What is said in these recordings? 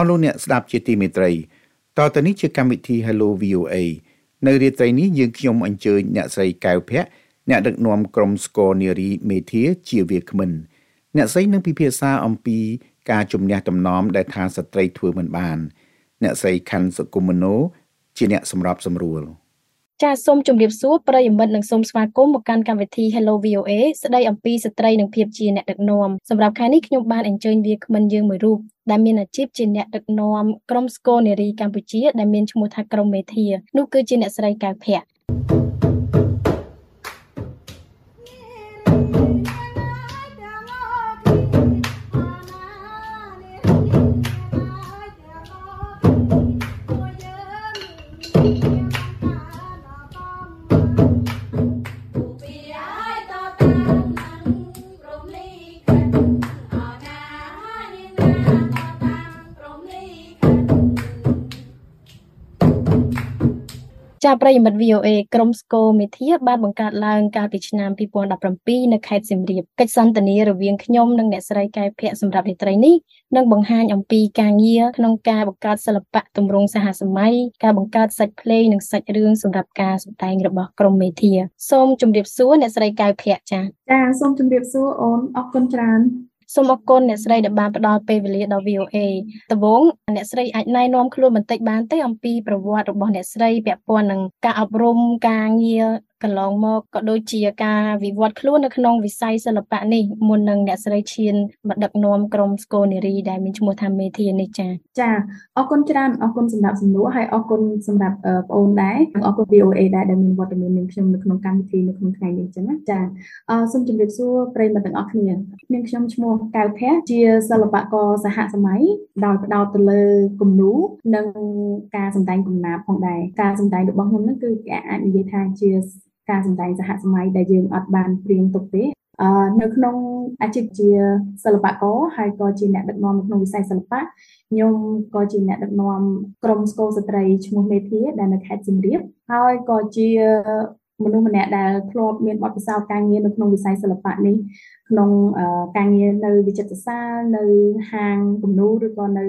អស់លោកអ្នកស្ដាប់ជាទីមេត្រីតទៅនេះជាកម្មវិធី Hello VOA នៅរាត្រីនេះយើងខ្ញុំអញ្ជើញអ្នកស្រីកៅភ័ក្រអ្នកដឹកនាំក្រុមស្គរនារីមេធាជាវាគ្មិនអ្នកស្រីនឹងពិភាក្សាអំពីការជំនះតំណមដែលថាស្ត្រីធ្វើមិនបាន អ្នកស្រីខាន់សុគមនោជាអ្នកសម្របសម្រួល។ ចាសសូមជម្រាបសួរប្រិយមិត្តនិងសូមស្វាគមន៍មកកាន់កម្មវិធី Hello VOA ស្ដីអំពីស្ត្រីនិងភាពជាអ្នកដឹកនាំសម្រាប់ខែនេះខ្ញុំបានអញ្ជើញវាគ្មិនយើងមួយរូបដែលមានអាជីពជាអ្នកដឹកនាំក្រុមស្គរនារីកម្ពុជាដែលមានឈ្មោះថាក្រុមមេធានោះគឺជាអ្នកស្រីកៅភ័ក្រ ចាប្រិយមិត្ត VOA ក្រុមស្គរមេធាបានបង្កើតឡើងកាលពីឆ្នាំ2017នៅខេត្តសៀមរាបកិច្ចសន្ទនារវាងខ្ញុំនិងអ្នកស្រីកែភ័ក្រសម្រាប់រាត្រីនេះនឹងបង្ហាញអំពីការងារក្នុងការបង្កើតសិល្បៈទម្រង់សហសម័យការបង្កើតសាច់ភ្លេងនិងសាច់រឿងសម្រាប់ការសម្ដែងរបស់ក្រុមមេធាសូមជម្រាបសួរអ្នកស្រីកែភ័ក្រចាចាសូមជម្រាបសួរអូនអរគុណច្រើន សូមអរគុណអ្នកស្រីដែលបានផ្ដល់ពេលវេលាដល់ VOA ដំបូងអ្នកស្រីអាចណែនាំខ្លួនបន្តិចបានទេអំពីប្រវត្តិរបស់អ្នកស្រីពាក់ព័ន្ធនឹងការអប់រំការងារ កន្លងមកក៏ដូចជាការវិវត្តខ្លួននៅក្នុងវិស័យសិល្បៈនេះមុននឹងអ្នកស្រីឈានមកដឹកនាំក្រុមស្គរនារីដែលមានឈ្មោះថាមេធានេះចា៎ចាអរគុណច្រើនអរគុណសម្រាប់សំណួរហើយអរគុណសម្រាប់បងអូនដែរអរគុណ VOA ដែរដែលមានវត្តមាននឹងខ្ញុំនៅក្នុងកម្មវិធីនៅក្នុងថ្ងៃនេះចឹងណាចាអសូមជម្រាបសួរប្រិយមិត្តទាំងអស់គ្នានាងខ្ញុំឈ្មោះកៅភ័ក្រជាសិល្បករសហសម័យដោយផ្ដោតទៅលើគំនូរនិងការសម្ដែងកំណាព្យផងដែរការសម្ដែងរបស់ខ្ញុំហ្នឹងគឺគេអាចនិយាយថាជា ការសម្ដែងសហសម័យដែលយើងអត់បានព្រៀងទុកទេអឺនៅក្នុងអាជីពជាសិល្បករហើយក៏ជាអ្នកដឹកនាំក្នុងវិស័យសិល្បៈខ្ញុំក៏ជាអ្នកដឹកនាំក្រុមស្គរស្ត្រីឈ្មោះមេធាដែលនៅខេត្តសៀមរាបហើយក៏ជាមនុស្សម្នាក់ដែលធ្លាប់មានបទពិសោធន៍ការងារនៅក្នុងវិស័យសិល្បៈនេះក្នុងការងារនៅវិចិត្រសាលនៅហាងគំនូរឬក៏នៅ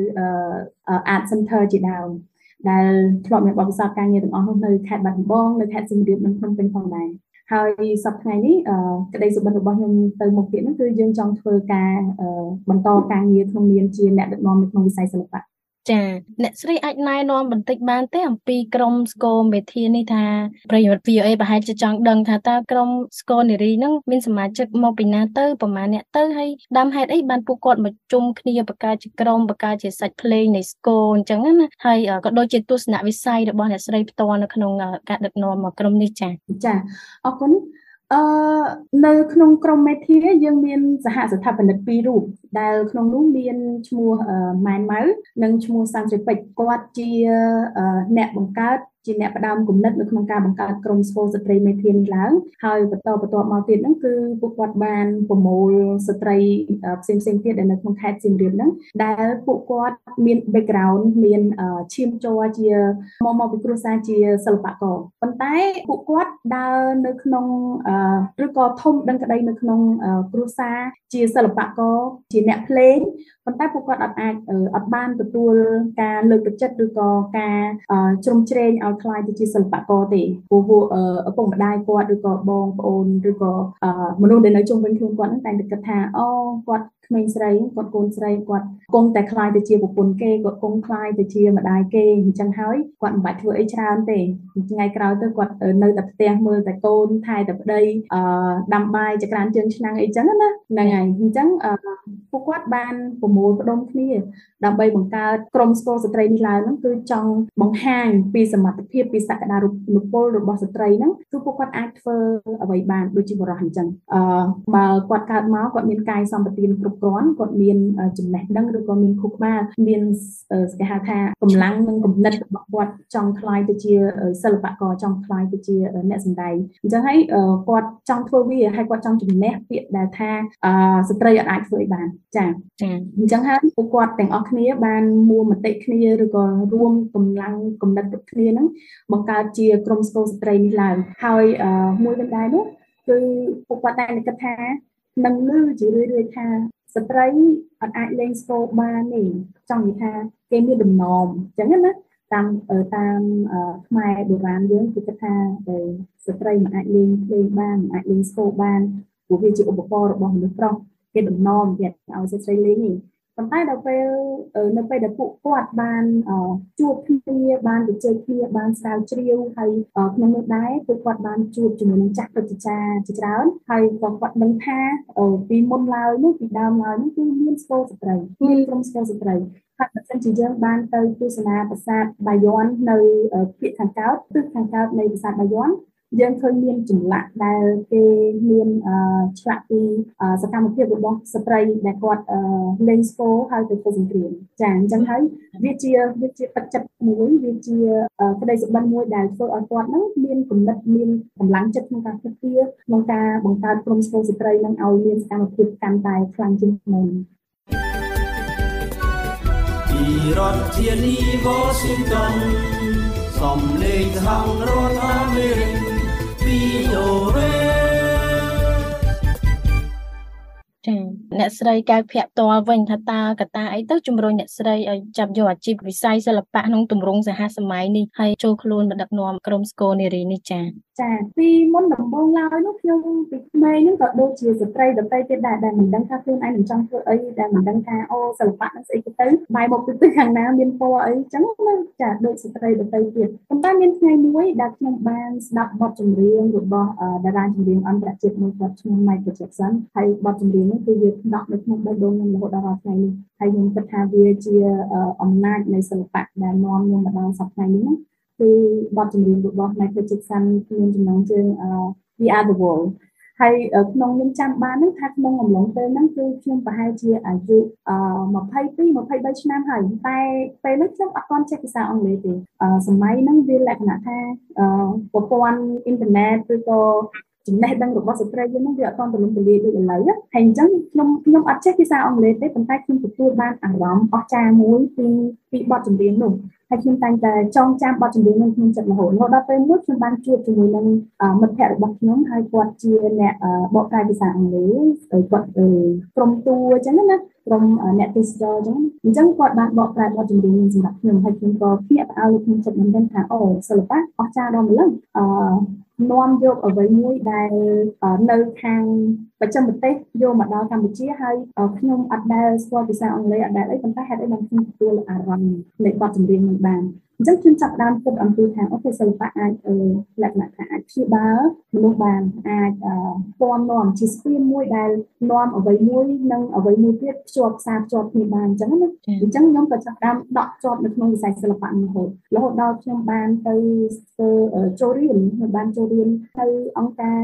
Art Center ជាដើម ដែលធ្លាប់មានបទពិសោធន៍ការងារទាំងអស់នោះនៅខេត្តបាត់ដំបងនៅខេត្តសៀមរាបនិងភ្នំពេញផងដែរហើយសប្តាហ៍នេះក្តីសុបិនរបស់ខ្ញុំទៅមុខទៀតហ្នឹងគឺយើងចង់ធ្វើការបន្តការងារក្នុងនាមជាអ្នកដឹកនាំនៅក្នុងវិស័យសិល្បៈ ចាអ្នកស្រីអាចណែនាំបន្តិចបានទេអំពីក្រុមស្គរមេធានេះថាប្រិយមិត្ត VOA ប្រហែលជាចង់ដឹងថាតើក្រុមស្គរនារីហ្នឹងមានសមាជិកមកពីណាទៅប្រហែលអ្នកទៅហើយដើមហេតុអីបានពួកគាត់មកជុំគ្នាបង្កើតជាក្រុមបង្កើតជាសាច់ភ្លេងនៃស្គរអញ្ចឹងណាហើយក៏ដូចជាទស្សនវិស័យរបស់អ្នកស្រីផ្ទាល់នៅក្នុងការដឹកនាំក្រុមនេះចាចាអរគុណ អឺនៅក្នុងក្រុមមេធាយើងមានសហស្ថាបនិកពីររូបដែលក្នុងនោះមានឈ្មោះម៉ែនម៉ៅនិងឈ្មោះសាំងជ្រពេចគាត់ជាអ្នកបង្កើត ជាអ្នកផ្ដើមគំនិតនៅក្នុងការបង្កើតក្រុមស្ពោស្ត្រីមេធានេះឡើងហើយបន្តបន្តមកទៀតហ្នឹងគឺពួកគាត់បានប្រមូលស្ត្រីផ្សេងផ្សេងទៀតដែលនៅក្នុងខេត្តសៀមរាបហ្នឹងដែលពួកគាត់មាន background មានឈាមជ័រជាមកមកពីគ្រួសារជាសិល្បករប៉ុន្តែពួកគាត់ដើរនៅក្នុងឬក៏ធំដឹងក្តីនៅក្នុងគ្រួសារជាសិល្បករជាអ្នកភ្លេងប៉ុន្តែពួកគាត់អត់អាចអត់បានទទួលការលើកទឹកចិត្តឬក៏ការជ្រោមជ្រែងឲ្យខ្លាយទៅជាសិល្បករទេព្រោះឪពុកម្ដាយគាត់ឬក៏បងប្អូនឬក៏មនុស្សដែលនៅជុំវិញខ្លួនគាត់តែងតែគិតថាអូគាត់ ក្មេងស្រីគាត់កូនស្រីគាត់គង់តែខ្លាយទៅជាប្រពន្ធគេគាត់គង់ខ្លាយទៅជាម្ដាយគេអញ្ចឹងហើយគាត់មិនបាច់ធ្វើអីច្រើនទេថ្ងៃក្រោយទៅគាត់នៅតែផ្ទះមើលតែកូនថែតែប្តីអឺដាំបាយចក្រានជើងឆ្នាំងអីចឹងណាហ្នឹងហើយអញ្ចឹងពួកគាត់បានប្រមូលផ្ដុំគ្នាដើម្បីបង្កើតក្រុមស្គរស្ត្រីនេះឡើងហ្នឹងគឺចង់បង្ហាញពីសមត្ថភាពពីសក្តានុពលរបស់ស្ត្រីហ្នឹងគឺពួកគាត់អាចធ្វើអ្វីបានដូចជាបរិះអញ្ចឹងអឺបើគាត់កើតមកគាត់មានកាយសម្បទានគ្រប់គ្រាន់គាត់មានចំណេះដឹងឬក៏មានខួរក្បាលមានគេហៅថាកម្លាំងនិងគំនិតរបស់គាត់ចង់ខ្លាយទៅជាសិល្បករចង់ខ្លាយទៅជាអ្នកសម្ដែងអញ្ចឹងហើយគាត់ចង់ធ្វើវាហើយគាត់ចង់ជំនះពាក្យដែលថាស្ត្រីអាចធ្វើឲ្យបានចាចាអញ្ចឹងហើយពួកគាត់ទាំងអស់គ្នាបានមួមតិគ្នាឬក៏រួមកម្លាំងគំនិតគ្នាហ្នឹងបង្កើតជាក្រុមស្គរស្ត្រីនេះឡើងហើយមួយវិញដែរនោះគឺពួកគាត់តែគិតថានឹងលឺជារឿយៗថា ស្ត្រីអត់អាចលេងស្គរបានទេចង់និយាយថាគេមានដំណំអញ្ចឹងណាតាមតាមខ្មែរបុរាណយើងគេគិតថាស្ត្រីមិនអាចលេងភ្លេងបានមិនអាចលេងស្គរបានព្រោះវាជាឧបករណ៍របស់មនុស្សប្រុសគេដំណំគេឲ្យស្ត្រីលេងនេះ ប៉ុន្តែដល់ពេលនៅពេលដែលពួកគាត់បានជួបគ្នាបានជជែកគ្នាបានស្រាវជ្រាវហើយក្នុងនោះដែរពួកគាត់បានជួបជាមួយនឹងចាស់ព្រឹទ្ធាចារ្យជាច្រើនហើយក៏គាត់ដឹងថាពីមុនឡើយនោះពីដើមឡើយនោះគឺមានស្គរស្ត្រីមានក្រុមស្គរស្ត្រីហើយបើសិនជាយើងបានទៅទស្សនាប្រាសាទបាយ័ននៅភាគខាងកើតទិសខាងកើតនៃប្រាសាទបាយ័ន យើងឃើញមានចម្លាក់ដែលគេមានឆ្លាក់ពីសកម្មភាពរបស់ស្ត្រីដែលគាត់លេងស្គរហើយទៅធ្វើសង្គ្រាមចាអញ្ចឹងហើយវាជាវាជាទឹកចិត្តមួយវាជាក្តីសុបិនមួយដែលធ្វើឲ្យគាត់ហ្នឹងមានគំនិតមានកម្លាំងចិត្តក្នុងការគិតពីក្នុងការបង្កើតក្រុមស្គរស្ត្រីនឹងឲ្យមានសកម្មភាពកាន់តែខ្លាំងជាងមុនពីរដ្ឋធានី Washington សំលេងសហរដ្ឋអាមេរិក ចាអ្នកស្រីកៅភ័ក្រផ្ទាល់វិញថាតើកត្តាអីទៅជំរុញអ្នកស្រីឲ្យចាប់យកអាជីពវិស័យសិល្បៈក្នុងទម្រង់សហសម័យនេះហើយចូលខ្លួនមកដឹកនាំក្រុមស្គរនារីនេះចា ចាពីមុនដំបូងឡើយនោះខ្ញុំពីក្មេងហ្នឹងក៏ដូចជាស្ត្រីដទៃទៀតដែរដែលមិនដឹងថាខ្លួនឯងនឹងចង់ធ្វើអីដែលមិនដឹងថាអូសិល្បៈនឹងស្អីទៅបែរមកពីទិសខាងណាមានពណ៌អីចឹងណាចាដូចស្ត្រីដទៃទៀតប៉ុន្តែមានថ្ងៃមួយដែលខ្ញុំបានស្ដាប់បទចម្រៀងរបស់តារាចម្រៀងអន្តរជាតិមួយគាត់ឈ្មោះ Michael Jackson ហើយបទចម្រៀងនេះគឺវាដកនៅក្នុងបេះដូងខ្ញុំរហូតដល់ថ្ងៃនេះហើយខ្ញុំគិតថាវាជាអំណាចនៃសិល្បៈដែលនាំខ្ញុំមកដល់សប្តាហ៍នេះហ្នឹង គឺបទចម្រៀងរបស់ Michael Jackson មានចំណងជើង We Are the World ហើយក្នុងខ្ញុំចាំបានហ្នឹងថាក្នុងអំឡុងពេលហ្នឹងគឺខ្ញុំប្រហែលជាអាយុ22 23ឆ្នាំហើយតែពេលនោះខ្ញុំអត់ទាន់ចេះភាសាអង់គ្លេសទេសម័យហ្នឹងវាលក្ខណៈថាប្រព័ន្ធអ៊ីនធឺណិតឬក៏ ចំណេះដឹងរបស់ស្ត្រីយើងហ្នឹងវាអត់ទាន់ទូលំទូលាយដូចឥឡូវហើយអញ្ចឹងខ្ញុំខ្ញុំអត់ចេះភាសាអង់គ្លេសទេប៉ុន្តែខ្ញុំទទួលបានអារម្មណ៍អស្ចារ្យមួយពីពីបទចម្រៀងនោះហើយខ្ញុំតែងតែចងចាំបទចម្រៀងនឹងក្នុងចិត្តរហូតរហូតដល់ពេលមួយខ្ញុំបានជួបជាមួយនឹងមិត្តភ័ក្តិរបស់ខ្ញុំហើយគាត់ជាអ្នកបកប្រែភាសាអង់គ្លេសហើយគាត់ក្រុមតួអញ្ចឹងណាក្រុមអ្នកទេសចរអញ្ចឹងអញ្ចឹងគាត់បានបកប្រែបទចម្រៀងនេះសម្រាប់ខ្ញុំហើយខ្ញុំក៏ភ្ញាក់ផ្អើលក្នុងចិត្តមែនទែនថាអូសិល្បៈអស្ចារ្យដល់ម្លឹងអឺ នាំយកអ្វីមួយដែលនៅខាងបច្ចិមប្រទេសយកមកដល់កម្ពុជាហើយខ្ញុំអត់ដែលស្គាល់ភាសាអង់គ្លេសអត់ដែលអីប៉ុន្តែហេតុអីបានខ្ញុំទទួលអារម្មណ៍នៃបទចម្រៀងនេះបាន អញ្ចឹងខ្ញុំចាប់ដើមគិតអំពីថាអូខេសិល្បៈអាចលក្ខណៈថាអាចព្យាបាលមនុស្សបានអាចពំនាំជាស្ពានមួយដែលនាំអ្វីមួយនិងអ្វីមួយទៀតភ្ជាប់ផ្សារភ្ជាប់គ្នាបានអញ្ចឹងណាអញ្ចឹងខ្ញុំក៏ចាប់ដើមដកជាប់នៅក្នុងវិស័យសិល្បៈនេះរហូតរហូតដល់ខ្ញុំបានទៅធ្វើចូលរៀនខ្ញុំបានចូលរៀនទៅអង្គការ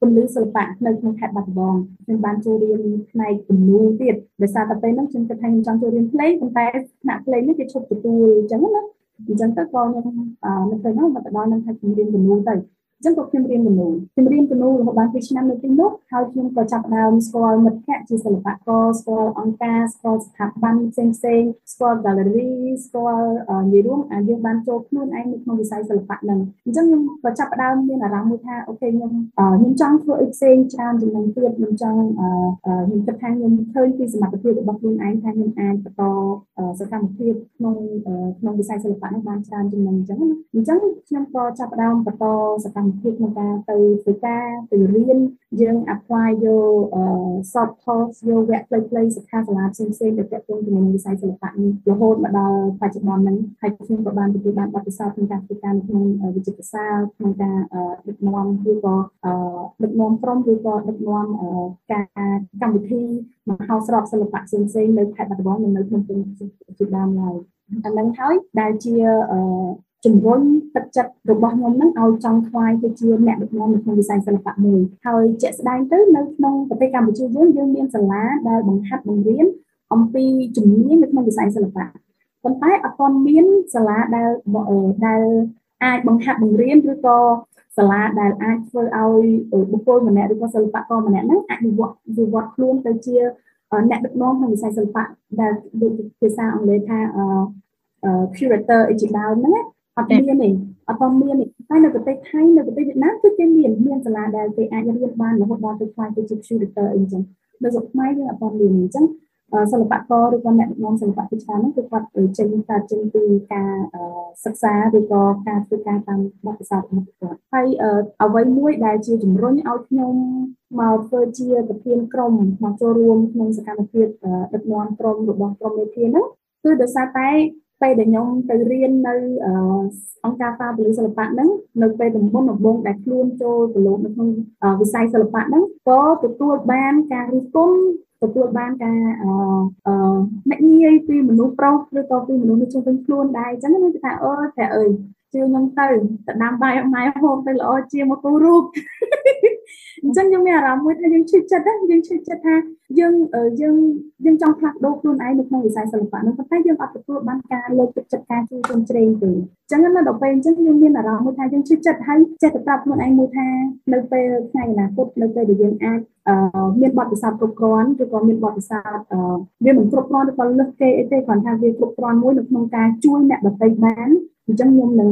ពន្លឺសិល្បៈនៅក្នុងខេត្តបាត់ដំបងខ្ញុំបានចូលរៀនផ្នែកគំនូរទៀតដោយសារតែពេលហ្នឹងខ្ញុំគិតថាខ្ញុំចង់ចូលរៀនភ្លេងប៉ុន្តែថ្នាក់ភ្លេងនេះគេឈប់ទទួលអញ្ចឹងណាអញ្ចឹងទៅក៏ខ្ញុំនៅពេលហ្នឹងមកដល់នឹងថាខ្ញុំរៀនគំនូរទៅ ចឹងក៏ខ្ញុំរៀនគណូខ្ញុំរៀនគណូរហូតបាន2ឆ្នាំនៅទីនោះហើយខ្ញុំក៏ចាប់ដើមស្គាល់មិត្តភ័ក្តិជាសិល្បករស្គាល់អង្គការស្គាល់ស្ថាប័នផ្សេងផ្សេងស្គាល់ gallery ស្គាល់និយាយរួមអាយើងបានចូលខ្លួនឯងនៅក្នុងវិស័យសិល្បៈហ្នឹងអញ្ចឹងខ្ញុំក៏ចាប់ដើមមានអារម្មណ៍មួយថាអូខេខ្ញុំខ្ញុំចង់ធ្វើអីផ្សេងច្រើនជាងនឹងទៀតខ្ញុំចង់ខ្ញុំគិតថាខ្ញុំឃើញពីសមត្ថភាពរបស់ខ្លួនឯងថាខ្ញុំអាចបន្តសកម្មភាពក្នុងក្នុងវិស័យសិល្បៈនេះបានច្រើនជាងនឹងអញ្ចឹងអញ្ចឹងខ្ញុំក៏ចាប់ដើមបន្តសកម្មភាពក្នុងការទៅធ្វើការទៅរៀនយើង apply យក soft course យកវគ្គខ្លីៗសិក្ខាសាលាផ្សេងៗទៅទាក់ទងជាមួយនឹងវិស័យសិល្បៈនេះរហូតមកដល់បច្ចុប្បន្នហ្នឹងហើយខ្ញុំក៏បានទទួលបានបទពិសោធន៍ក្នុងការធ្វើការនៅក្នុងវិទ្យាសាស្ត្រក្នុងការដឹកនាំឬក៏ដឹកនាំក្រុមឬក៏ដឹកនាំការកម្មវិធីមហោស្រពសិល្បៈផ្សេងៗនៅខេត្តបាត់ដំបងនិងនៅក្នុងប្រទេសជាដើមឡើយអានឹងហើយដែលជា ជំរុញទឹកចិត្តរបស់ខ្ញុំនឹងឲ្យចង់ខ្លាយទៅជាអ្នកដឹកនាំនៅក្នុងវិស័យសិល្បៈមួយហើយជាក់ស្ដែងទៅនៅក្នុងប្រទេសកម្ពុជាយើងយើងមានសាលាដែលបង្ហាត់បង្រៀនអំពីជំនាញនៅក្នុងវិស័យសិល្បៈប៉ុន្តែអត់ទាន់មានសាលាដែលដែលអាចបង្ហាត់បង្រៀនឬក៏សាលាដែលអាចធ្វើឲ្យបុគ្គលម្នាក់ឬក៏សិល្បករម្នាក់ហ្នឹងអាចវិវត្តវិវត្តខ្លួនទៅជាអ្នកដឹកនាំក្នុងវិស័យសិល្បៈដែលភាសាអង់គ្លេសថា curator អីជាដើមហ្នឹង អត់មានទេអត់បានមានទេតែនៅប្រទេសថៃនៅប្រទេសវៀតណាមគឺគេមានមានសាលាដែលគេអាចរៀនបានរហូតដល់ទៅខ្លាយទៅជា tutor អីចឹងនៅស្រុកខ្មែរយើងអត់បានមានអញ្ចឹងសិល្បករឬក៏អ្នកដឹកនាំសិល្បៈជាច្រើនហ្នឹងគឺគាត់ចេញកើតចេញពីការសិក្សាឬក៏ការធ្វើការតាមបទពិសោធន៍របស់គាត់ហើយអ្វីមួយដែលជាជំរុញឲ្យខ្ញុំមកធ្វើជាប្រធានក្រុមមកចូលរួមក្នុងសកម្មភាពដឹកនាំក្រុមរបស់ក្រុមមេធាវីហ្នឹងគឺដោយសារតែ ពេលដែលខ្ញុំទៅរៀននៅអង្គការហ្វាពលិសិល្បៈហ្នឹងនៅពេលដំបូងដំបូងដែលខ្លួនចូលប្រឡូកនៅក្នុងវិស័យសិល្បៈហ្នឹងក៏ទទួលបានការរិះគន់ទទួលបានការអឺអ្នកងាយពីមនុស្សប្រុសឬក៏ពីមនុស្សនៅជុំវិញខ្លួនដែរអញ្ចឹងខ្ញុំគិតថាអូតែអើយជឿខ្ញុំទៅទៅដាំបាយអត់ម៉ែហូបទៅល្អជាមកគូរូប អញ្ចឹងខ្ញុំមានអារម្មណ៍មួយថាយើងឈឺចិត្តណាយើងឈឺចិត្តថាយើងយើងយើងចង់ផ្លាស់ប្ដូរខ្លួនឯងនៅក្នុងវិស័យសិល្បៈនោះប៉ុន្តែយើងអត់ទទួលបានការលើកទឹកចិត្តការជួយជុំជ្រែងទេអញ្ចឹងនៅដល់ពេលអញ្ចឹងយើងមានអារម្មណ៍មួយថាយើងឈឺចិត្តហើយចេះតែប្រាប់ខ្លួនឯងមួយថានៅពេលថ្ងៃអនាគតនៅពេលដែលយើងអាចមានបទពិសោធន៍គ្រប់គ្រាន់ឬក៏មានបទពិសោធន៍វាមិនគ្រប់គ្រាន់ឬក៏លើសគេអីទេគ្រាន់ថាវាគ្រប់គ្រាន់មួយនៅក្នុងការជួយអ្នកដទៃបានអញ្ចឹងខ្ញុំនឹង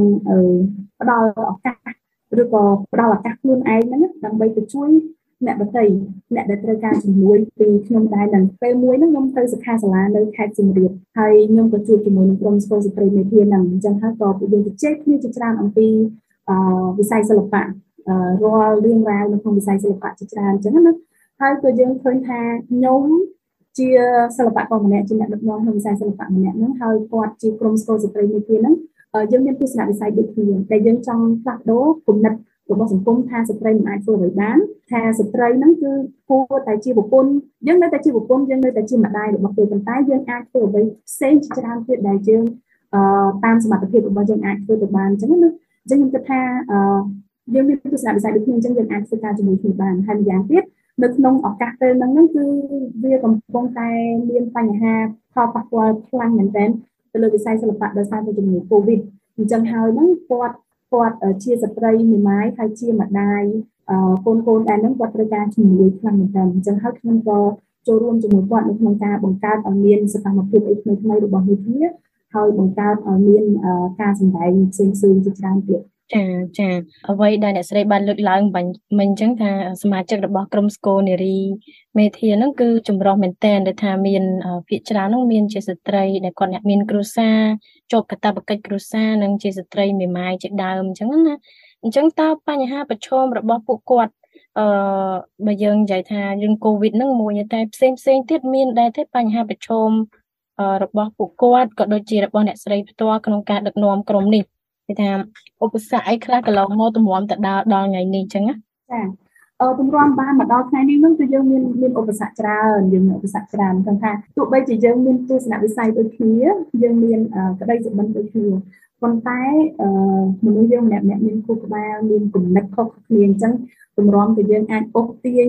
ផ្ដល់ឱកាស ឬក៏ផ្ដល់ឱកាសខ្លួនឯងហ្នឹងដើម្បីទៅជួយអ្នកដទៃអ្នកដែលត្រូវការជំនួយពីខ្ញុំដែរនឹងពេលមួយហ្នឹងខ្ញុំទៅសិក្ខាសាលានៅខេត្តសៀមរាបហើយខ្ញុំក៏ជួបជាមួយនឹងក្រុមស្គរស្ត្រីមេធាហ្នឹងអញ្ចឹងហើយក៏យើងទៅជែកគ្នាជាច្រើនអំពីវិស័យសិល្បៈរាល់រឿងរ៉ាវនៅក្នុងវិស័យសិល្បៈជាច្រើនអញ្ចឹងណាហើយក៏យើងឃើញថាខ្ញុំជាសិល្បករម្នាក់ជាអ្នកដឹកនាំក្នុងវិស័យសិល្បៈម្នាក់ហ្នឹងហើយគាត់ជាក្រុមស្គរស្ត្រីមេធាហ្នឹង យើងមានទស្សនវិស័យដូចគ្នាតែយើងចង់ផ្លាស់ប្ដូរគំនិតរបស់សង្គមថាស្ត្រីមិនអាចធ្វើអ្វីបានថាស្ត្រីហ្នឹងគឺគួរតែជាប្រពន្ធយើងនៅតែជាប្រពន្ធយើងនៅតែជាម្ដាយរបស់គេប៉ុន្តែយើងអាចធ្វើអ្វីផ្សេងជាច្រើនទៀតដែលយើងអឺតាមសមត្ថភាពរបស់យើងអាចធ្វើទៅបានអញ្ចឹងណាអញ្ចឹងខ្ញុំគិតថាអឺយើងមានទស្សនវិស័យដូចគ្នាអញ្ចឹងយើងអាចធ្វើការជាមួយគ្នាបានហើយម្យ៉ាងទៀតនៅក្នុងឱកាសពេលហ្នឹងហ្នឹងគឺវាកំពុងតែមានបញ្ហាផលប៉ះពាល់ខ្លាំងមែនទែន ទៅលើវិស័យសិល្បៈដោយសារតែជំងឺ Covid អញ្ចឹងហើយហ្នឹងគាត់គាត់ជាស្ត្រីមេម៉ាយហើយជាម្ដាយកូនកូនដែរហ្នឹងគាត់ត្រូវការជំនួយខ្លាំងមែនទែនអញ្ចឹងហើយខ្ញុំក៏ចូលរួមជាមួយគាត់នៅក្នុងការបង្កើតឲ្យមានសកម្មភាពអីថ្មីៗរបស់វិទ្យាហើយបង្កើតឲ្យមានការសម្ដែងផ្សេងៗជាច្រើនទៀត ចាចាអ្វីដែលអ្នកស្រីបានលើកឡើងបាញ់មិញអញ្ចឹងថាសមាជិករបស់ក្រុមស្គរនារីមេធាហ្នឹងគឺចម្រុះមែនតែនដែលថាមានភាគច្រើនហ្នឹងមានជាស្ត្រីដែលគាត់អ្នកមានគ្រួសារជាប់កាតព្វកិច្ចគ្រួសារនិងជាស្ត្រីមេម៉ាយជាដើមអញ្ចឹងណាអញ្ចឹងតើបញ្ហាប្រឈមរបស់ពួកគាត់អឺបើយើងនិយាយថារឿងកូវីដហ្នឹងមួយតែផ្សេងផ្សេងទៀតមានដែរទេបញ្ហាប្រឈមរបស់ពួកគាត់ក៏ដូចជារបស់អ្នកស្រីផ្ទាល់ក្នុងការដឹកនាំក្រុមនេះ គេថាឧបសគ្គអីខ្លះកន្លងមកទម្រាំទៅដល់ដល់ថ្ងៃនេះអញ្ចឹងណាចាអឺទម្រាំបានមកដល់ថ្ងៃនេះហ្នឹងគឺយើងមានមានឧបសគ្គច្រើនយើងមានឧបសគ្គច្រើនគឺថាទោះបីជាយើងមានទស្សនវិស័យដូចគ្នាយើងមានក្តីសុបិនដូចគ្នា ប៉ុន្តែអឺមនុស្សយើងម្នាក់ម្នាក់មានគូក្បាលមានគំនិតខុសគ្នាអញ្ចឹងទម្រាំទៅយើងអាចអូសទាញ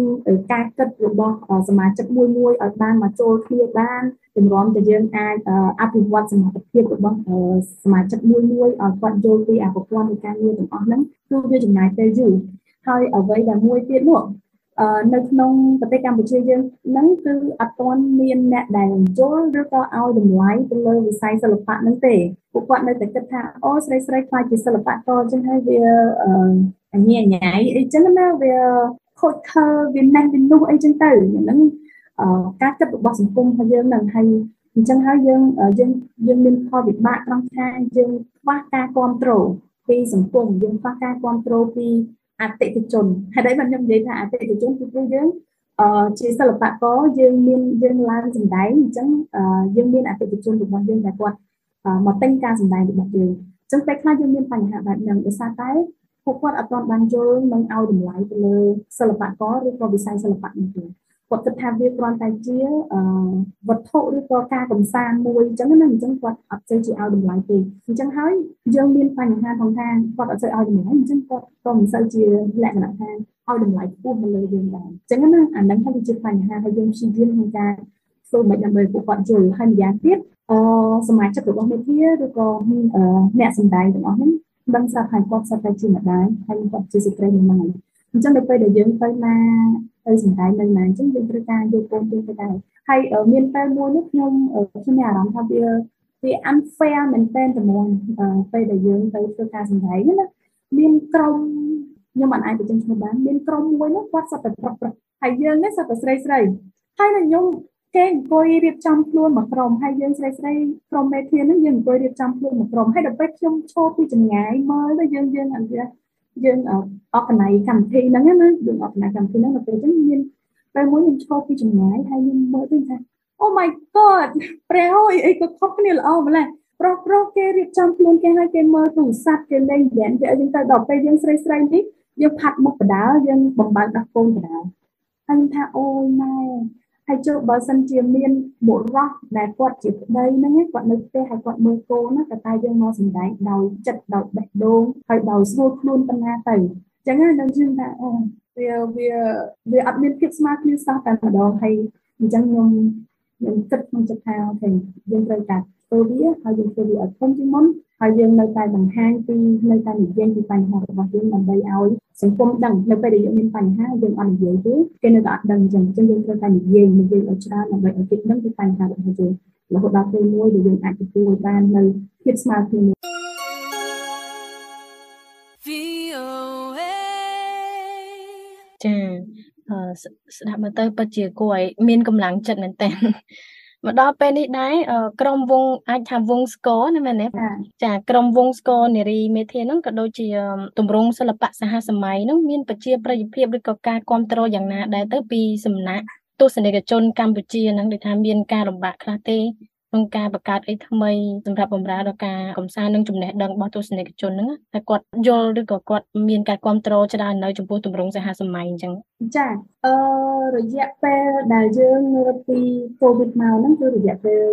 ការគិតរបស់សមាជិកមួយមួយឲ្យបានមកចូលគ្នាបានទម្រាំទៅយើងអាចអភិវឌ្ឍសមត្ថភាពរបស់សមាជិកមួយមួយឲ្យគាត់យល់ពីអប្រព័ន្ធនៃការងារទាំងអស់ហ្នឹងគឺវាចំណាយពេលយូរហើយអ្វីដែលមួយទៀតនោះ នៅក្នុងប្រទេសកម្ពុជាយើងហ្នឹងគឺអត់ទាន់មានអ្នកដែលយល់ឬក៏ឲ្យតម្លៃទៅលើវិស័យសិល្បៈហ្នឹងទេពួកគាត់នៅតែគិតថាអូស្រីស្រីខ្លាចជាសិល្បករអញ្ចឹងហើយវាអញ្ញាញ៉ៃអីចឹងណាវាខូចខើវាណែនវានោះអីចឹងទៅហ្នឹងការគិតរបស់សង្គមរបស់យើងនឹងហើយអញ្ចឹងហើយយើងយើងយើងមានផលវិបាកត្រង់ថាយើងខ្វះការគ្រប់គ្រងពីសង្គមយើងខ្វះការគ្រប់គ្រងពី អតិថិជនហើយដែរខ្ញុំនិយាយថាអតិថិជនគឺពួកយើងអឺជាសិល្បករយើងមានយើងឡើងសម្ដែងអញ្ចឹងយើងមានអតិថិជនរបស់យើងដែលគាត់មកទិញការសម្ដែងរបស់យើងអញ្ចឹងពេលខ្លះយើងមានបញ្ហាបែបហ្នឹងដោយសារតែពួកគាត់អត់ទាន់បានយល់និងឲ្យតម្លៃទៅលើសិល្បករឬក៏វិស័យសិល្បៈនេះទេ គាត់គិតថាវាគ្រាន់តែជាវត្ថុឬក៏ការកំសាន្តមួយអញ្ចឹងណាអញ្ចឹងគាត់អត់ចេះជាឲ្យតម្លៃទេអញ្ចឹងហើយយើងមានបញ្ហាផងថាគាត់អត់ចេះឲ្យតម្លៃអញ្ចឹងគាត់ក៏មិនសូវជាលក្ខណៈថាឲ្យតម្លៃខ្ពស់ទៅលើយើងដែរអញ្ចឹងណាអាហ្នឹងហើយជាបញ្ហាហើយយើងព្យាយាមក្នុងការធ្វើមិនដើម្បីពួកគាត់យល់ហើយម្យ៉ាងទៀតអឺសមាជិករបស់មេធាឬក៏អ្នកសម្ដែងទាំងអស់ហ្នឹងដឹងស្រាប់ហើយគាត់ស្រាប់តែជាម្ដាយហើយគាត់ជាស្ត្រីមួយហ្នឹងអញ្ចឹងនៅពេលដែលយើងទៅណា ទៅសម្ដែងនៅណាអញ្ចឹងយើងត្រូវការយកកូនយើងទៅដែរហើយមានពេលមួយនេះខ្ញុំខ្ញុំមានអារម្មណ៍ថាវាវា unfair មែនទែនតែមកពេលដែលយើងទៅធ្វើការសម្ដែងណាមានក្រុមខ្ញុំមិនអាចបញ្ចេញឈ្មោះបានមានក្រុមមួយនោះគាត់សត្វតែប្រុសប្រុសហើយយើងនេះសត្វតែស្រីស្រីហើយនៅខ្ញុំគេអង្គុយរៀបចំខ្លួនមកក្រុមហើយយើងស្រីស្រីក្រុមមេធានហ្នឹងយើងអង្គុយរៀបចំខ្លួនមកក្រុមហើយដល់ពេលខ្ញុំឈរពីចម្ងាយមើលទៅយើងយើងអត់ យើងអកណៃកម្មវិធីហ្នឹងណាយើងអកណៃកម្មវិធីហ្នឹងដល់ពេលអញ្ចឹងមានពេលមួយខ្ញុំឈរពីចម្ងាយហើយខ្ញុំមើលទៅថា Oh my god ព្រះអើយអីក៏ខុសគ្នាល្អម្ល៉េះប្រុសប្រុសគេរៀបចំខ្លួនគេឲ្យគេមើលទូរស័ព្ទគេលេងហ្គេមគេអីចឹងទៅដល់ពេលយើងស្រីស្រីនេះយើងផាត់មុខបដាយើងបំបើកដោះកូនបដាហើយខ្ញុំថាអូយម៉ែ ហើយចូលបើសិនជាមានបុរសដែលគាត់ជាប្តីហ្នឹងគាត់នៅផ្ទះហើយគាត់មើលកូនណាតែតែយើងមកសម្ដែងដោយចិត្តដោយបេះដូងហើយដោយស្រួលខ្លួនប៉ុណ្ណាទៅអញ្ចឹងណាដល់យើងថាអូវាវាវាអត់មានភាពស្មើគ្នាសោះតែម្ដងហើយអញ្ចឹងខ្ញុំខ្ញុំគិតក្នុងចិត្តថាអូខេយើងត្រូវការធ្វើវាហើយយើងធ្វើវាឲ្យធំជាងមុន ហើយយើងនៅតែបង្ហាញពីនៅតែនិយាយពីបញ្ហារបស់យើងដើម្បីឲ្យសង្គមដឹងនៅពេលដែលយើងមានបញ្ហាយើងអត់និយាយទេគេនៅតែអត់ដឹងអញ្ចឹងអញ្ចឹងយើងត្រូវតែនិយាយនិយាយឲ្យច្រើនដើម្បីឲ្យគេដឹងពីបញ្ហារបស់យើងរហូតដល់ពេលមួយដែលយើងអាចទទួលបាននៅភាពស្មើគ្នាចាស្ដាប់មើលទៅពិតជាគួរឲ្យមានកម្លាំងចិត្តមែនតើ មកដល់ពេលនេះដែរក្រុមវងអាចថាវងស្គរណាមែនទេចាក្រុមវងស្គរនារីមេធាហ្នឹងក៏ដូចជាទម្រង់សិល្បៈសហសម័យហ្នឹងមានប្រជាប្រិយភាពឬក៏ការគ្រប់គ្រងយ៉ាងណាដែរទៅពីសំណាក់ទស្សនិកជនកម្ពុជាហ្នឹងដូចថាមានការលំបាកខ្លះទេ ក្នុងការបង្កើតអីថ្មីសម្រាប់បម្រើដល់ការកំសាន្តនិងចំណេះដឹងរបស់ទស្សនិកជនហ្នឹងតែគាត់យល់ឬក៏គាត់មានការគ្រប់គ្រងច្រើននៅចំពោះទម្រង់សហសម័យអញ្ចឹងចាអឺរយៈពេលដែលយើងរត់ពី COVID មកហ្នឹងគឺរយៈពេល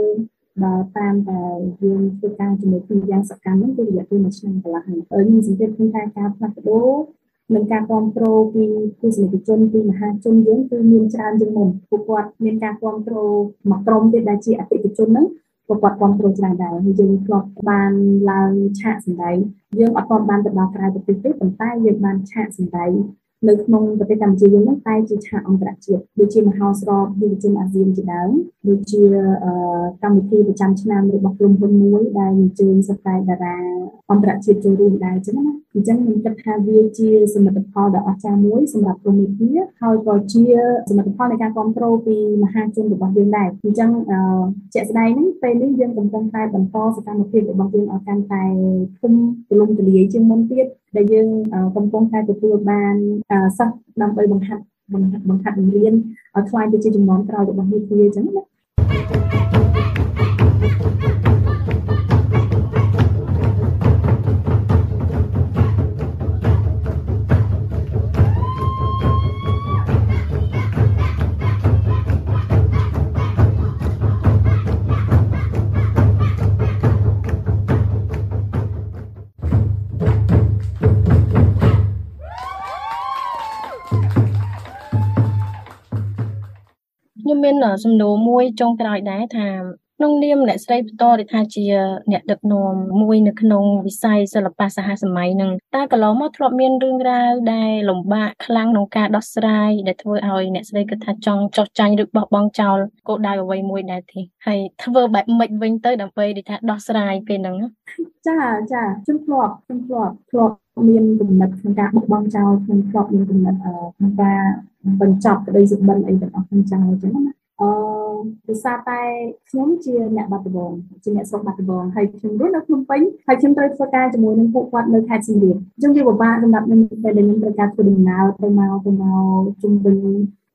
ដល់តាមតែយើងធ្វើការជាមួយគ្នាយ៉ាងសកម្មហ្នឹងគឺរយៈពេល1ឆ្នាំកន្លះហើយខ្ញុំសង្កេតឃើញថាការផ្លាស់ប្ដូរ និងការគ្រប់គ្រងពីទស្សនិកជនពីមហាជនយើងគឺមានច្រើនជាងមុនពួកគាត់មានការគ្រប់គ្រងមួយក្រុមទៀតដែលជាអតិថិជនហ្នឹងពួកគាត់គ្រប់គ្រងច្រើនដែរហើយយើងធ្លាប់បានឡើងឆាកសម្ដែងយើងអត់ទាន់បានទៅដល់ក្រៅប្រទេសទេប៉ុន្តែយើងបានឆាកសម្ដែង នៅក្នុងប្រទេសកម្ពុជាយើងហ្នឹងតែជាឆាកអន្តរជាតិដូចជាមហោស្រពយុវជនអាស៊ានជាដើមដូចជាកម្មវិធីប្រចាំឆ្នាំរបស់ក្រុមហ៊ុនមួយដែលអញ្ជើញសិស្សតែតារាអន្តរជាតិចូលរួមដែរអញ្ចឹងណាអញ្ចឹងខ្ញុំគិតថាវាជាសមិទ្ធផលដ៏អស្ចារ្យមួយសម្រាប់ក្រុមវិទ្យាហើយក៏ជាសមិទ្ធផលនៃការគ្រប់គ្រងពីមហាជនរបស់យើងដែរអញ្ចឹងជាក់ស្ដែងហ្នឹងពេលនេះយើងកំពុងតែបន្តសកម្មភាពរបស់យើងឲ្យកាន់តែធំទូលំទូលាយជាងមុនទៀតដែលយើងកំពុងតែទទួលបានសិស្សដើម្បីបង្ហាត់បង្ហាត់បង្រៀនឲ្យខ្លាយទៅជាចំណងក្រោយរបស់វិទ្យាអញ្ចឹងណា សំណួរមួយចុងក្រោយដែរថាក្នុងនាមអ្នកស្រីបន្តដែលថាជាអ្នកដឹកនាំមួយនៅក្នុងវិស័យសិល្បៈសហសម័យនឹងតើកន្លងមកធ្លាប់មានរឿងរ៉ាវដែលលំបាកខ្លាំងក្នុងការដោះស្រាយដែលធ្វើឲ្យអ្នកស្រីគិតថាចង់ចោះចាញ់ឬបោះបង់ចោលគោលដៅអ្វីមួយដែរទេហើយធ្វើបែបម៉េចវិញទៅដើម្បីដែលថាដោះស្រាយពេលហ្នឹងចាចាខ្ញុំធ្លាប់ខ្ញុំធ្លាប់ធ្លាប់មានគំនិតក្នុងការបោះបង់ចោលខ្ញុំធ្លាប់មានគំនិតក្នុងការបញ្ចប់ក្តីសុបិនអីទាំងអស់ក្នុងចោលអញ្ចឹងណា អឺដោយសារតែខ្ញុំជាអ្នកបាត់ដំបងជាអ្នកស្រុកបាត់ដំបងហើយខ្ញុំរស់នៅភ្នំពេញហើយខ្ញុំត្រូវធ្វើការជាមួយនឹងពួកគាត់នៅខេត្តសៀមរាបអញ្ចឹងវាពិបាកសម្រាប់ខ្ញុំពេលដែលខ្ញុំត្រូវការធ្វើដំណើរទៅមកទៅមកជុំវិញ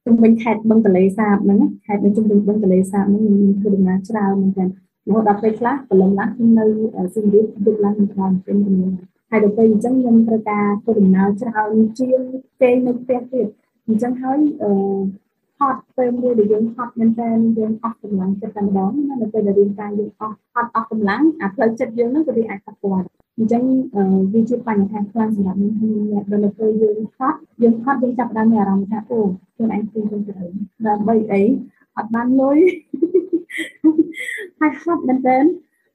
ជុំវិញខេត្តបឹងទលេសាបហ្នឹងខេត្តនៅជុំវិញបឹងទលេសាបហ្នឹងខ្ញុំធ្វើដំណើរច្រើនមែនទែនរហូតដល់ពេលខ្លះព្រលឹមឡើងខ្ញុំនៅសៀមរាបយប់ឡើងខ្ញុំបានពេញគ្នាហើយដល់ពេលអញ្ចឹងខ្ញុំត្រូវការធ្វើដំណើរច្រើនជាងគេនៅផ្ទះទៀតអញ្ចឹងហើយអឺហ ត់ពេលមួយដែលយើងហត់មែនតើយើងអស់កម្លាំងចិត្តតែម្ដងណានៅពេលដែលរាងកាយយើងអស់ហត់អស់កម្លាំងអាផ្លូវចិត្តយើងហ្នឹងក៏វាអាចប៉ះពាល់អញ្ចឹងវាជាបញ្ហាខ្លាំងសម្រាប់ខ្ញុំខ្ញុំដល់នៅពេលយើងហត់យើងហត់យើងចាប់ដើមមានអារម្មណ៍ថាអូខ្លួនឯងខ្លួនខ្លួនត្រូវដើម្បីអីអត់បានលុយហើយហត់មែនតើ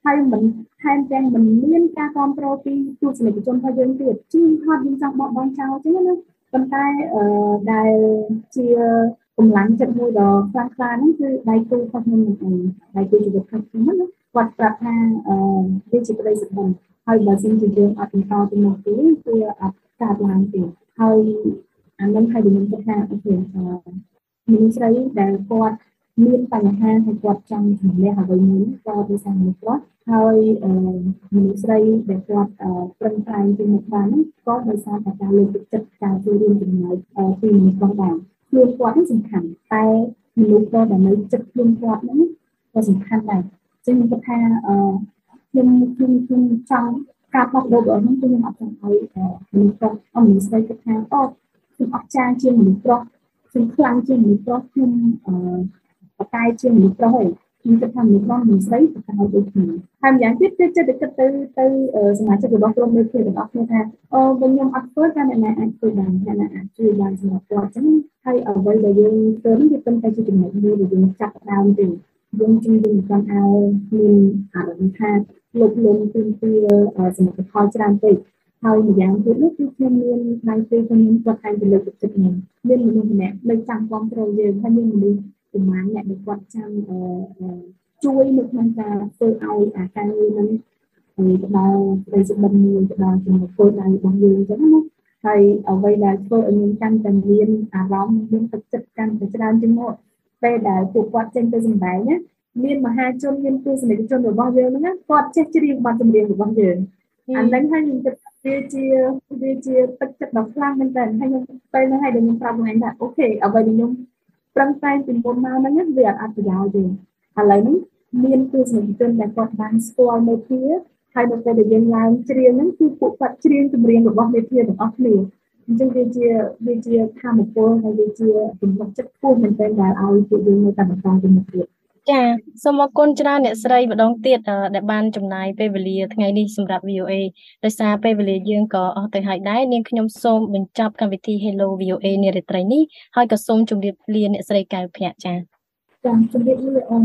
ហើយមិនថែមទាំងមិនមានការគ្រប់គ្រងពីទស្សនិកជនរបស់យើងទៀតជាងហត់យើងចង់បោះបង់ចោលអញ្ចឹងណាប៉ុន្តែអឺដែលជា កម្លាំងចិត្តមួយដ៏ខ្លាំងក្លាហ្នឹងគឺដៃគូរបស់ខ្ញុំនឹងឯងដៃគូជីវិតរបស់ខ្ញុំណាគាត់ប្រាប់ថាអឺវាជាក្តីសុបិនហើយបើសិនជាយើងអត់បន្តទៅមុខទេគឺអត់កើតឡើងទេហើយអានឹងហើយខ្ញុំគិតថាអូខេមនុស្សស្រីដែលគាត់មានបញ្ហាហើយគាត់ចង់ជំនះអ្វីមួយក៏ដោយសារមនុស្សប្រុសហើយមនុស្សស្រីដែលគាត់ប្រឹងប្រែងជាមុខបានហ្នឹងក៏ដោយសារតែការលើកទឹកចិត្តការចូលរួមចំណែកពីមនុស្សប្រុសដែរ ខ្លួនគាត់នេះសំខាន់តែមនុស្សប្រុសដែលនៅចិត្តខ្លួនគាត់ហ្នឹងក៏សំខាន់ដែរចឹងខ្ញុំគិតថាខ្ញុំខ្ញុំខ្ញុំចង់ការផ្លាស់ប្ដូររបស់ខ្ញុំគឺខ្ញុំអត់ចង់ឲ្យមនុស្សប្រុសអមនុស្សស្រីគិតថាអូខ្ញុំអត់ចាជាមនុស្សប្រុសខ្ញុំខ្លាំងជាមនុស្សប្រុសខ្ញុំអឺបកាយជាមនុស្សប្រុសឯងខ្ញុំគិតថាមនុស្សប្រុសមនុស្សស្រីប្រកបដូចគ្នាហើយម្យ៉ាងទៀតគឺចិត្តគិតទៅទៅសមាជិករបស់ក្រុមមេធាវីទាំងអស់គ្នាថាអូបើខ្ញុំអត់ធ្វើតែអ្នកណាអាចធ្វើបានអ្នកណាអាចជួយបានសម្រាប់គាត់អញ្ចឹង ហើយអ្វីដែលយើងធ្វើនេះវាប៉ុន្តែជាចំណុចមួយដែលយើងចាប់ដើមទេយើងជំរុញគាត់ឲ្យមានអារម្មណ៍ថាលុបលុំទីទីសមិទ្ធផលច្រើនពេកហើយម្យ៉ាងទៀតនោះគឺខ្ញុំមានដៃពេលខ្ញុំគាត់តែលើកទឹកចិត្តខ្ញុំមានមនុស្សម្នាក់នៅចាំគ្រប់គ្រងយើងហើយមានមនុស្សប្រហែលអ្នកដែលគាត់ចាំជួយនៅក្នុងការធ្វើឲ្យអាការងារហ្នឹងទៅដល់ប្រិយបិណ្ឌមួយទៅដល់ចំណុចគោលដៅរបស់យើងអញ្ចឹងណា ហើយអ្វីដែលធ្វើឲ្យយើងកាន់តែមានអារម្មណ៍មានទឹកចិត្តកាន់តែច្រើនជាងមុនពេលដែលពួកគាត់ចេញទៅសម្ដែងណាមានមហាជនមានទស្សនិកជនរបស់យើងហ្នឹងគាត់ចេះច្រៀងបទចម្រៀងរបស់យើងអាហ្នឹងហើយខ្ញុំគិតវាជាវាជាទឹកចិត្តដ៏ខ្លាំងមែនតើហើយខ្ញុំពេលហ្នឹងហើយដែលខ្ញុំប្រាប់ខ្លួនឯងថាអូខេអ្វីដែលខ្ញុំប្រឹងប្រែងពីមុនមកហ្នឹងវាអត់ប្រយោជន៍ទេឥឡូវនេះមានទស្សនិកជនដែលគាត់បានស្គាល់មេធា ហើយនៅពេលដែលយើងឡើងច្រៀងហ្នឹងគឺពួកគាត់ច្រៀងចម្រៀងរបស់មេធាទាំងអស់គ្នាអញ្ចឹងវាជាវាជាធម៌ពលហើយវាជាចំណុចចិត្តខ្ពស់មែនទែនដែលឲ្យពួកយើងនៅតែបន្តទៅមុខទៀតចាសូមអរគុណច្រើនអ្នកស្រីម្ដងទៀតដែលបានចំណាយពេលវេលាថ្ងៃនេះសម្រាប់ VOA ដោយសារពេលវេលាយើងក៏អស់ទៅហើយដែរនាងខ្ញុំសូមបញ្ចប់កម្មវិធី Hello VOA នារាត្រីនេះហើយក៏សូមជម្រាបលាអ្នកស្រីកៅភៈចាចាជម្រាបលាអូន